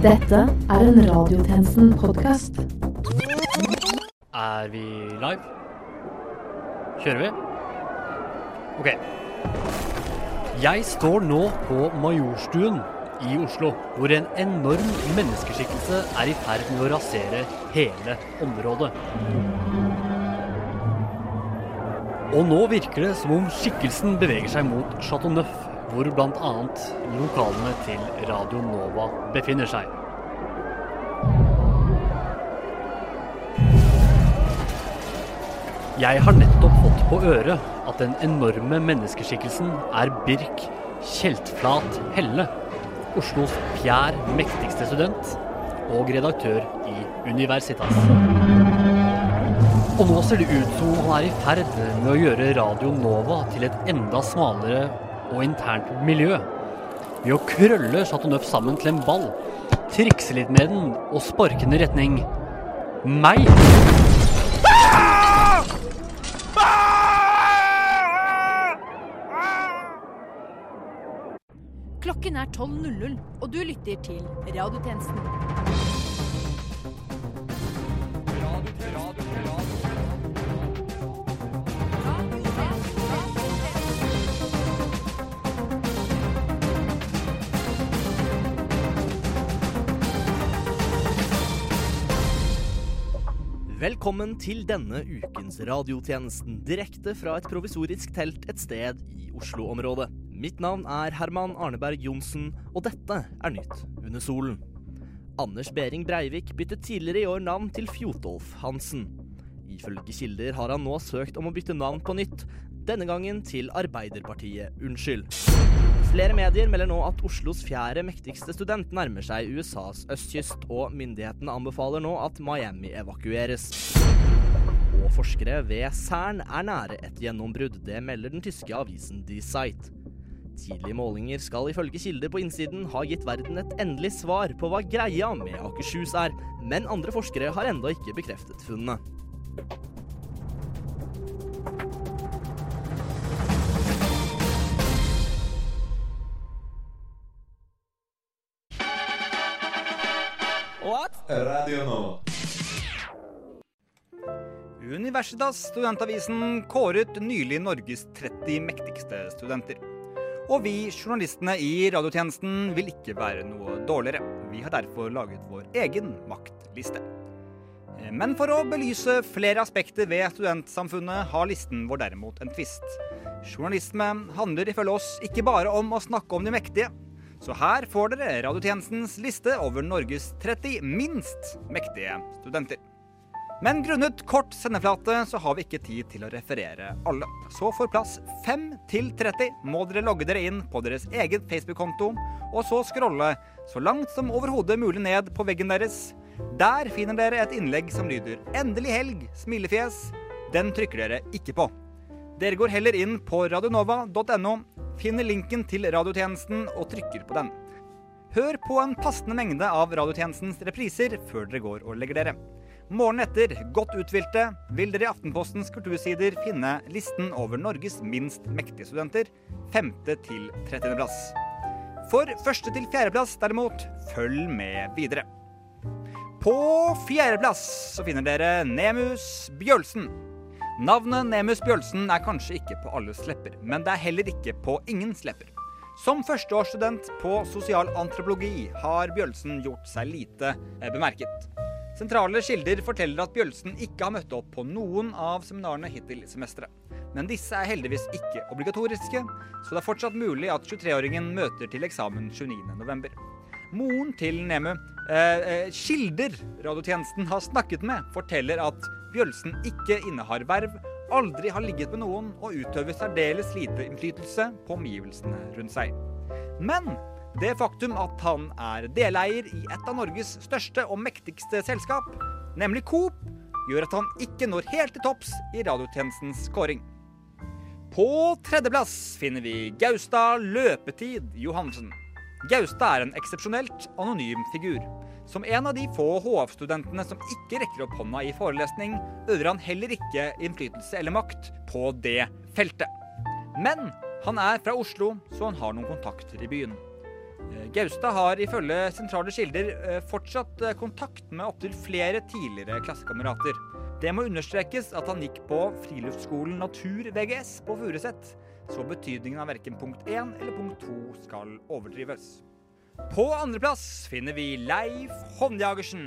Dette er en Radiotjenesten-podkast. Er vi live? Kjører vi? Ok. Jeg står nå på Majorstuen i Oslo, hvor en enorm menneskeskikkelse er i ferd med å rasere hele området. Og nå virker det som om skikkelsen beveger seg mot Chateau Neuf, hvor bl.a. lokalene til Radio Nova befinner seg. Jeg har nettopp fått på øret at den enorme menneskeskikkelsen er Birk Kjeltflat Helle, Oslos fjær mektigste student og redaktør i Universitas. Og nå ser det ut som om han er i ferd med å gjøre Radio Nova til et enda smalere og internt miljø. Ved å krølle Chateauneuf sammen til en ball, trikse litt med den og sparke den i retning meg. Klokken er 12.00, og du lytter til Radiotjenesten. Velkommen til denne ukens radiotjenesten, direkte fra et provisorisk telt et sted i Oslo-området. Mitt navn er Herman Arneberg Johnsen, og dette er Nytt under solen. Anders Behring Breivik byttet tidligere i år navn til Fjotolf Hansen. Ifølge kilder har han nå søkt om å bytte navn på nytt, denne gangen til Arbeiderpartiet Unnskyld. Flere medier melder nå at Oslos fjerde mektigste student nærmer seg USAs østkyst, og myndighetene anbefaler nå at Miami evakueres. Og forskere ved CERN er nære et gjennombrudd. Det melder den tyske avisen Die Zeit. Tidlige målinger skal ifølge kilder på innsiden ha gitt verden et endelig svar på hva greia med Akershus er, men andre forskere har ennå ikke bekreftet funnene. Radio Nova. Universitas studentavisen kåret nylig Norges 30 mektigste studenter. Og vi journalistene i radiotjenesten vil ikke være noe dårligere. Vi har derfor laget vår egen maktliste. Men for å belyse flere aspekter ved studentsamfunnet har listen vår derimot en tvist. Journalisme handler ifølge oss ikke bare om å snakke om de mektige. Så her får dere radiotjenestens liste over Norges 30 minst mektige studenter. Men grunnet kort sendeflate så har vi ikke tid til å referere alle. Så for plass 5 til 30 må dere logge dere inn på deres egen Facebook-konto, og så scrolle så langt som overhodet mulig ned på veggen deres. Der finner dere et innlegg som lyder 'Endelig helg', smilefjes. Den trykker dere ikke på. Dere går heller inn på radionova.no, finner linken til radiotjenesten og trykker på den. Hør på en passende mengde av radiotjenestens repriser før dere går og legger dere. Morgenen etter, godt uthvilte, vil dere i Aftenpostens kultursider finne listen over Norges minst mektige studenter, 5. til 30. plass. For første til fjerdeplass, derimot, følg med videre. På fjerdeplass så finner dere Nemus Bjølsen. Navnet Nemus Bjølsen er kanskje ikke på alles lepper, men det er heller ikke på ingens lepper. Som førsteårsstudent på sosialantropologi har Bjølsen gjort seg lite eh, bemerket. Sentrale kilder forteller at Bjølsen ikke har møtt opp på noen av seminarene hittil i semesteret. Men disse er heldigvis ikke obligatoriske, så det er fortsatt mulig at 23-åringen møter til eksamen 29.11. Moren til Nemu, eh, eh, kilder radiotjenesten har snakket med, forteller at Bjølsen ikke innehar verv, aldri har ligget med noen og utøver særdeles lite innflytelse på omgivelsene rundt seg. Men det faktum at han er deleier i et av Norges største og mektigste selskap, nemlig Coop, gjør at han ikke når helt til topps i radiotjenestens kåring. På tredjeplass finner vi Gaustad Løpetid Johansen. Gaustad er en eksepsjonelt anonym figur. Som en av de få HF-studentene som ikke rekker opp hånda i forelesning, øver han heller ikke innflytelse eller makt på det feltet. Men han er fra Oslo, så han har noen kontakter i byen. Eh, Gaustad har ifølge sentrale kilder eh, fortsatt eh, kontakt med opptil flere tidligere klassekamerater. Det må understrekes at han gikk på friluftsskolen Natur VGS på Furuset, så betydningen av verken punkt 1 eller punkt 2 skal overdrives. På andreplass finner vi Leif Håndjagersen.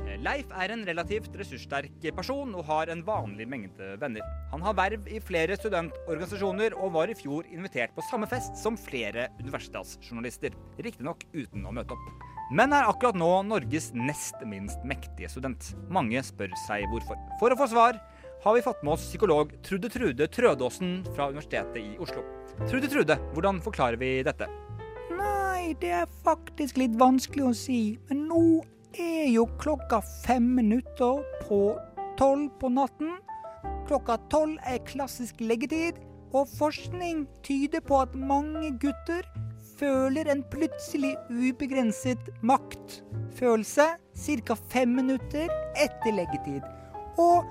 Eh, Leif er en relativt ressurssterk person og har en vanlig mengde venner. Han har verv i flere studentorganisasjoner og var i fjor invitert på samme fest som flere universitetsjournalister, riktignok uten å møte opp. Men er akkurat nå Norges nest minst mektige student. Mange spør seg hvorfor. For å få svar har vi fått med oss psykolog Trude Trude Trødåsen fra Universitetet i Oslo. Trude Trude, hvordan forklarer vi dette? Nei, det er faktisk litt vanskelig å si, men nå er jo klokka fem minutter på tolv på natten. Klokka tolv er klassisk leggetid, og forskning tyder på at mange gutter føler en plutselig ubegrenset maktfølelse ca. fem minutter etter leggetid. Og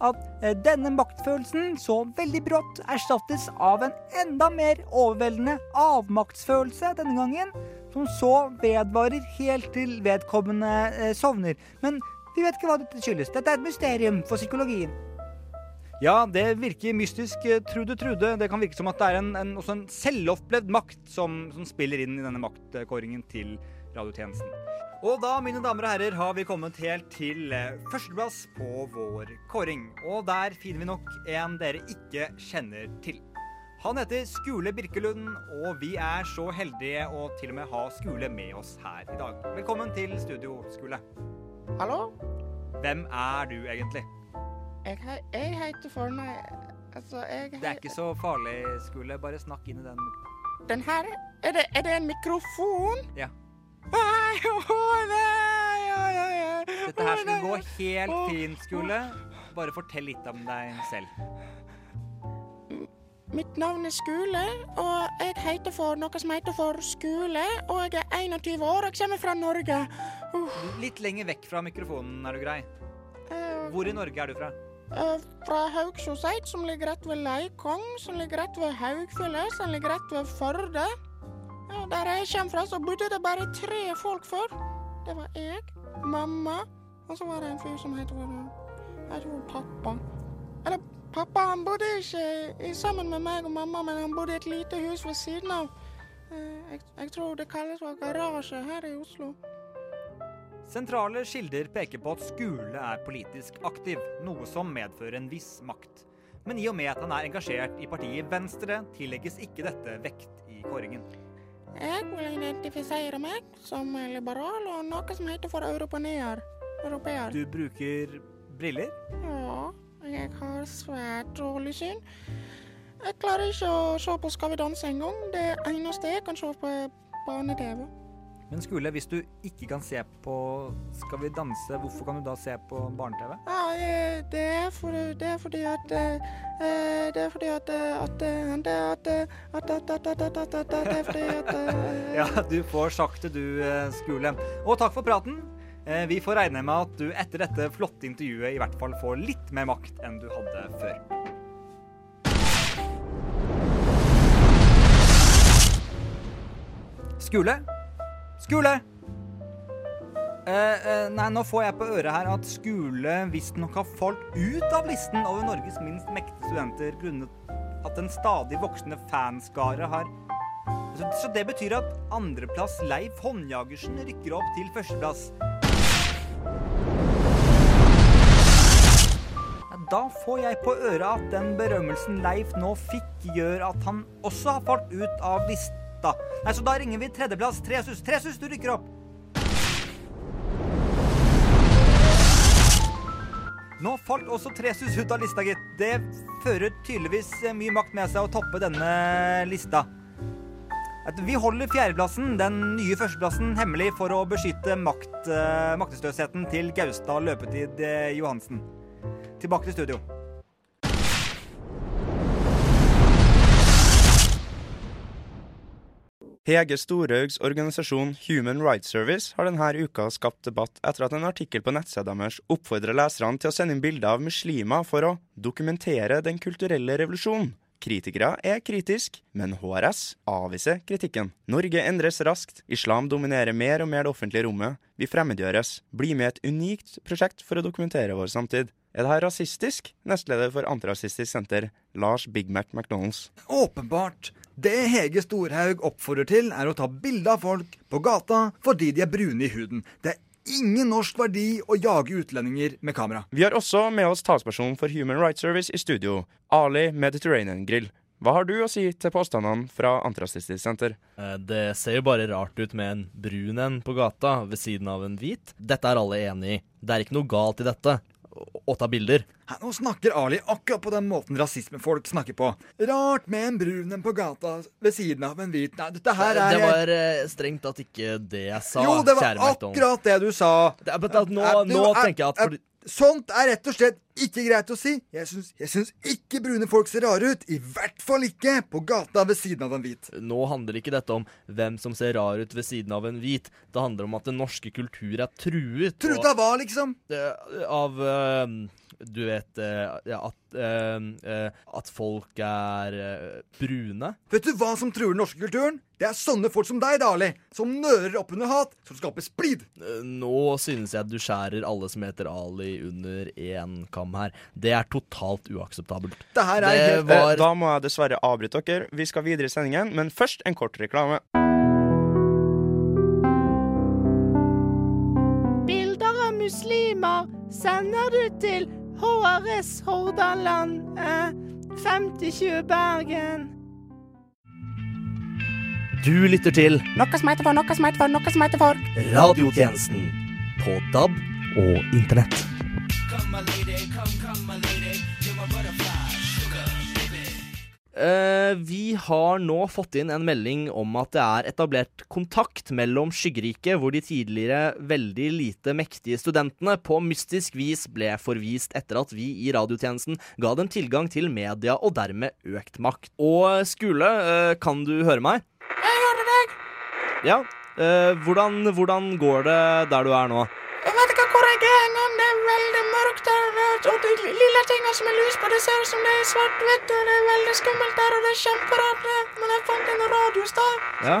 at eh, denne maktfølelsen så veldig brått erstattes av en enda mer overveldende avmaktsfølelse denne gangen, som så vedvarer helt til vedkommende eh, sovner. Men vi vet ikke hva dette skyldes. Dette er et mysterium for psykologien. Ja, det virker mystisk, eh, Trude Trude. Det kan virke som at det er en, en, også en selvopplevd makt som, som spiller inn i denne maktkåringen til radiotjenesten. Og da, mine damer og herrer, har vi kommet helt til eh, førsteplass på vår kåring. Og der finner vi nok en dere ikke kjenner til. Han heter Skule Birkelund, og vi er så heldige å til og med ha Skule med oss her i dag. Velkommen til studio, Skule. Hallo? Hvem er du egentlig? Jeg, he- jeg heter for meg altså jeg Det er ikke så farlig, Skule. Bare snakk inn i den. Den her Er det, er det en mikrofon? Ja. Dette her skulle gå helt fint, Skule. Bare fortell litt om deg selv. Mitt navn er Skule, og jeg heter for noe som heter for Skule. Og jeg er 21 år og kommer fra Norge. Uh, Litt lenger vekk fra mikrofonen, er du grei? eh, Hvor i Norge er du fra? eh, fra Haugsjoseit, som ligger rett ved Leikong, som ligger rett ved Haugfjellet, som ligger rett ved Førde. Ja, der jeg kommer fra, så bodde det bare tre folk før. Det var jeg, mamma, og så var det en fyr som het heter for pappa. Eller pappa, han bodde ikke sammen med meg og mamma, men han bodde i et lite hus ved siden av. Eh, Jeg, jeg tror det kalles for garasje her i Oslo. Sentrale kilder peker på at Skule er politisk aktiv, noe som medfører en viss makt. Men i og med at han er engasjert i partiet Venstre, tillegges ikke dette vekt i kåringen. Jeg vil identifisere meg som liberal og noe som heter for europeer. Europeer. Du bruker briller? Ja, jeg har svært dårlig syn. Jeg klarer ikke å se på Skal vi danse engang. Det eneste jeg kan se på, er barne-TV. Men Skule, hvis du ikke kan se på Skal vi danse, hvorfor kan du da se på barne-TV? Ja, det er fordi, det er fordi at eh, Det er fordi at eh, at Det at at at at Det er fordi at eh, Ja, du får sagt det, du, Skule. Og takk for praten. Vi får regne med at du etter dette flotte intervjuet i hvert fall får litt mer makt enn du hadde før. Skule? Skule! Eh, eh, nei, nå får jeg på øret her at Skule visstnok har falt ut av listen over Norges minst mektige studenter grunnet at en stadig voksende fanskare har så, så det betyr at andreplass Leif Håndjagersen rykker opp til førsteplass. Da får jeg på øret at den berømmelsen Leif nå fikk, gjør at han også har falt ut av lista. Nei, Så da ringer vi tredjeplass. Tresus, Tresus, du rykker opp. Nå falt også Tresus ut av lista, gitt. Det fører tydeligvis eh, mye makt med seg å toppe denne lista. Vi holder fjerdeplassen, den nye førsteplassen, hemmelig for å beskytte makt, eh, maktesløsheten til Gaustad løpetid eh, Johansen. Tilbake til studio. Hege Storhaugs organisasjon Human Rights Service har denne uka skapt debatt etter at en artikkel på nettsida deres oppfordrer leserne til å sende inn bilder av muslimer for å dokumentere den kulturelle revolusjonen. Kritikere er kritisk, men HRS avviser kritikken. Norge endres raskt, islam dominerer mer og mer det offentlige rommet, vi fremmedgjøres. Bli med et unikt prosjekt for å dokumentere vår samtid. Er det her rasistisk? Nestleder for Antirasistisk Senter, Lars Big Mac McDonalds. Åpenbart. Det Hege Storhaug oppfordrer til, er å ta bilde av folk på gata fordi de er brune i huden. Det er ingen norsk verdi å jage utlendinger med kamera. Vi har også med oss talsperson for Human Rights Service i studio, Ali Mediterranean Grill. Hva har du å si til påstandene fra Antirasistisk Senter? Eh, Det ser jo bare rart ut med en brun en på gata ved siden av en hvit. Dette er alle enig i. Det er ikke noe galt i dette. Å- ta bilder. Nå snakker Ali akkurat på den måten rasismefolk snakker på. Rart med en brun en på gata ved siden av en hvit. Nei, dette her er Det var eh, strengt tatt ikke det jeg sa, Jo, det var akkurat det du sa. Det at nå, nå tenker jeg at fordi Sånt er rett og slett ikke greit å si. Jeg syns, jeg syns ikke brune folk ser rare ut. I hvert fall ikke på gata ved siden av en hvit. Nå handler ikke dette om hvem som ser rar ut ved siden av en hvit. Det handler om at den norske kultur er truet. Truet av hva, liksom? Av eh, Du vet eh, at eh, At folk er brune. Vet du hva som truer den norske kulturen? Det er sånne folk som deg, Dali, som nører opp under hat, som skaper splid. Nå synes jeg du skjærer alle som heter Ali under én kam her. Det er totalt uakseptabelt. Det her er Det var- Eh, Da må jeg dessverre avbryte dere. Vi skal videre i sendingen, men først en kort reklame. Bilder av muslimer sender du til HRS Hordaland eh, 5020 Bergen. Du lytter til Noe som heter for, noe som heter for, noe som heter for. Radiotjenesten på DAB og Internett. Eh, vi har nå fått inn en melding om at det er etablert kontakt mellom Skyggeriket, hvor de tidligere veldig lite mektige studentene på mystisk vis ble forvist etter at vi i radiotjenesten ga dem tilgang til media og dermed økt makt. Og Skule, eh, kan du høre meg? Jeg hører deg. Ja. eh, hvordan, hvordan går det der du er nå? Jeg vet ikke hvor jeg er engang. Det er veldig mørkt der. Og de lille tingene som er lys på, det ser ut som det er svart-hvitt. Og det er veldig skummelt der, og det er kjemperart. Men jeg fant en radiostad. Ja.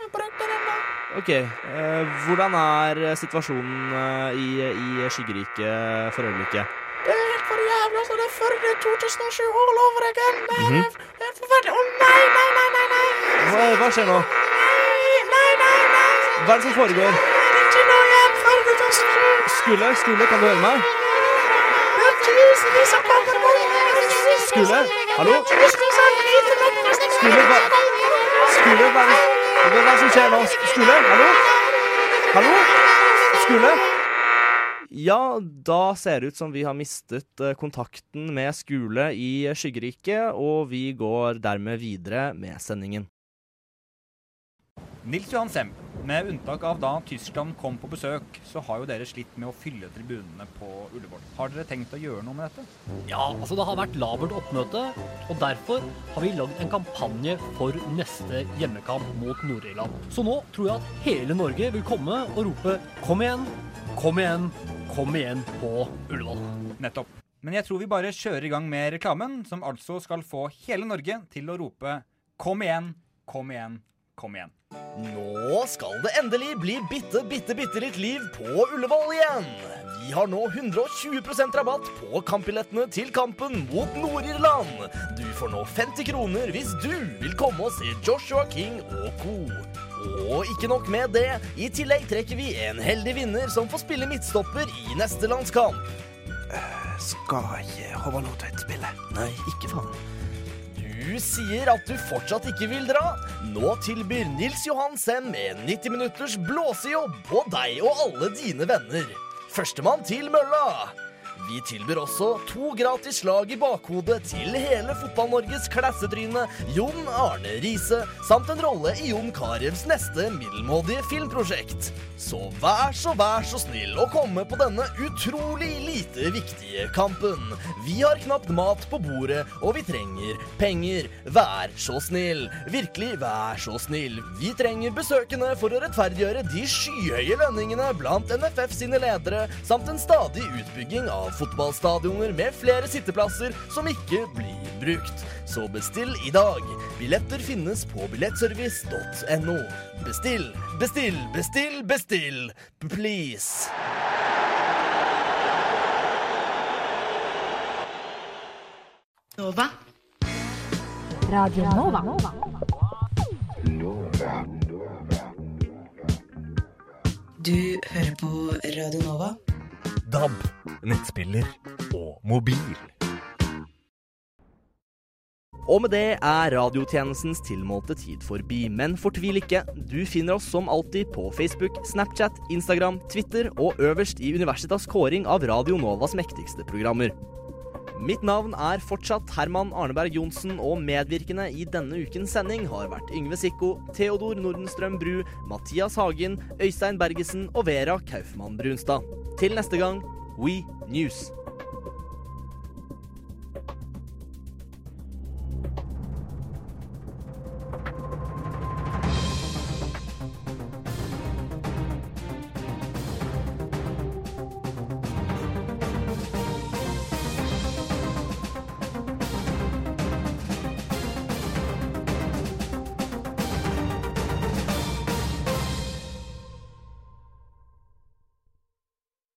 Jeg brukte den da. OK. eh, hvordan er situasjonen eh, i, i Skyggerike for øyeblikket? Det er helt for jævlig. Altså, det er Førde 2007 all over again. Det er Mhm. er forferdelig. Å nei, nei, nei, nei, nei. Hva, hva skjer nå? Nei, nei, nei, nei. Hva er det som foregår? Det er ikke noe igjen. Førde 2007. Skule, Skule, kan du høre meg? Skule, hallo? Skule, hva, hva er det som skjer nå? Skule, hallo? Hallo? Skule? Ja, da ser det ut som vi har mistet eh, kontakten med Skule i Skyggeriket, og vi går dermed videre med sendingen. Nils Johan Sem, med unntak av da Tyskland kom på besøk, så har jo dere slitt med å fylle tribunene på Ullevål. Har dere tenkt å gjøre noe med dette? Ja, altså det har vært labert oppmøte, og derfor har vi lagd en kampanje for neste hjemmekamp mot Nord-Irland. Så nå tror jeg at hele Norge vil komme og rope 'kom igjen, kom igjen, kom igjen' på Ullevål. Nettopp. Men jeg tror vi bare kjører i gang med reklamen, som altså skal få hele Norge til å rope 'kom igjen, kom igjen, kom igjen'. Nå skal det endelig bli bitte, bitte, bitte litt liv på Ullevål igjen. Vi har nå 120% rabatt på kampbillettene til kampen mot Nord-Irland. Du får nå 50 kroner hvis du vil komme og se Joshua King og co. Og ikke nok med det, i tillegg trekker vi en heldig vinner som får spille midtstopper i neste landskamp. Skal ikke Håvard Nordtveit spille? Nei, ikke faen. Du sier at du fortsatt ikke vil dra. Nå tilbyr Nils Johan Sem en 90 minutters blåsejobb på deg og alle dine venner. Førstemann til mølla. Vi tilbyr også to gratis slag i bakhodet til hele Fotball-Norges klassetryne Jon Arne Riise, samt en rolle i Jon Carews neste middelmådige filmprosjekt. Så vær så vær så snill å komme på denne utrolig lite viktige kampen. Vi har knapt mat på bordet, og vi trenger penger. Vær så snill. Virkelig, vær så snill. Vi trenger besøkende for å rettferdiggjøre de skyhøye lønningene blant NFF sine ledere, samt en stadig utbygging av fotballstadioner med flere sitteplasser som ikke blir brukt. Så bestill i dag. Billetter finnes på billettservice.no. Bestill, bestill, bestill, bestill! Please! Nova. Radio Nova. Du hører på Radio Nova. DAB, nettspiller og mobil. Og med det er radiotjenestens tilmålte tid forbi. Men fortvil ikke, du finner oss som alltid på Facebook, Snapchat, Instagram, Twitter og øverst i Universitas kåring av Radio Novas mektigste programmer. Mitt navn er fortsatt Herman Arneberg Johnsen, og medvirkende i denne ukens sending har vært Yngve Sikko, Theodor Nordenstrøm Bru, Mathias Hagen, Øystein Bergesen og Vera Kaufmann Brunstad. Til neste gang, We News.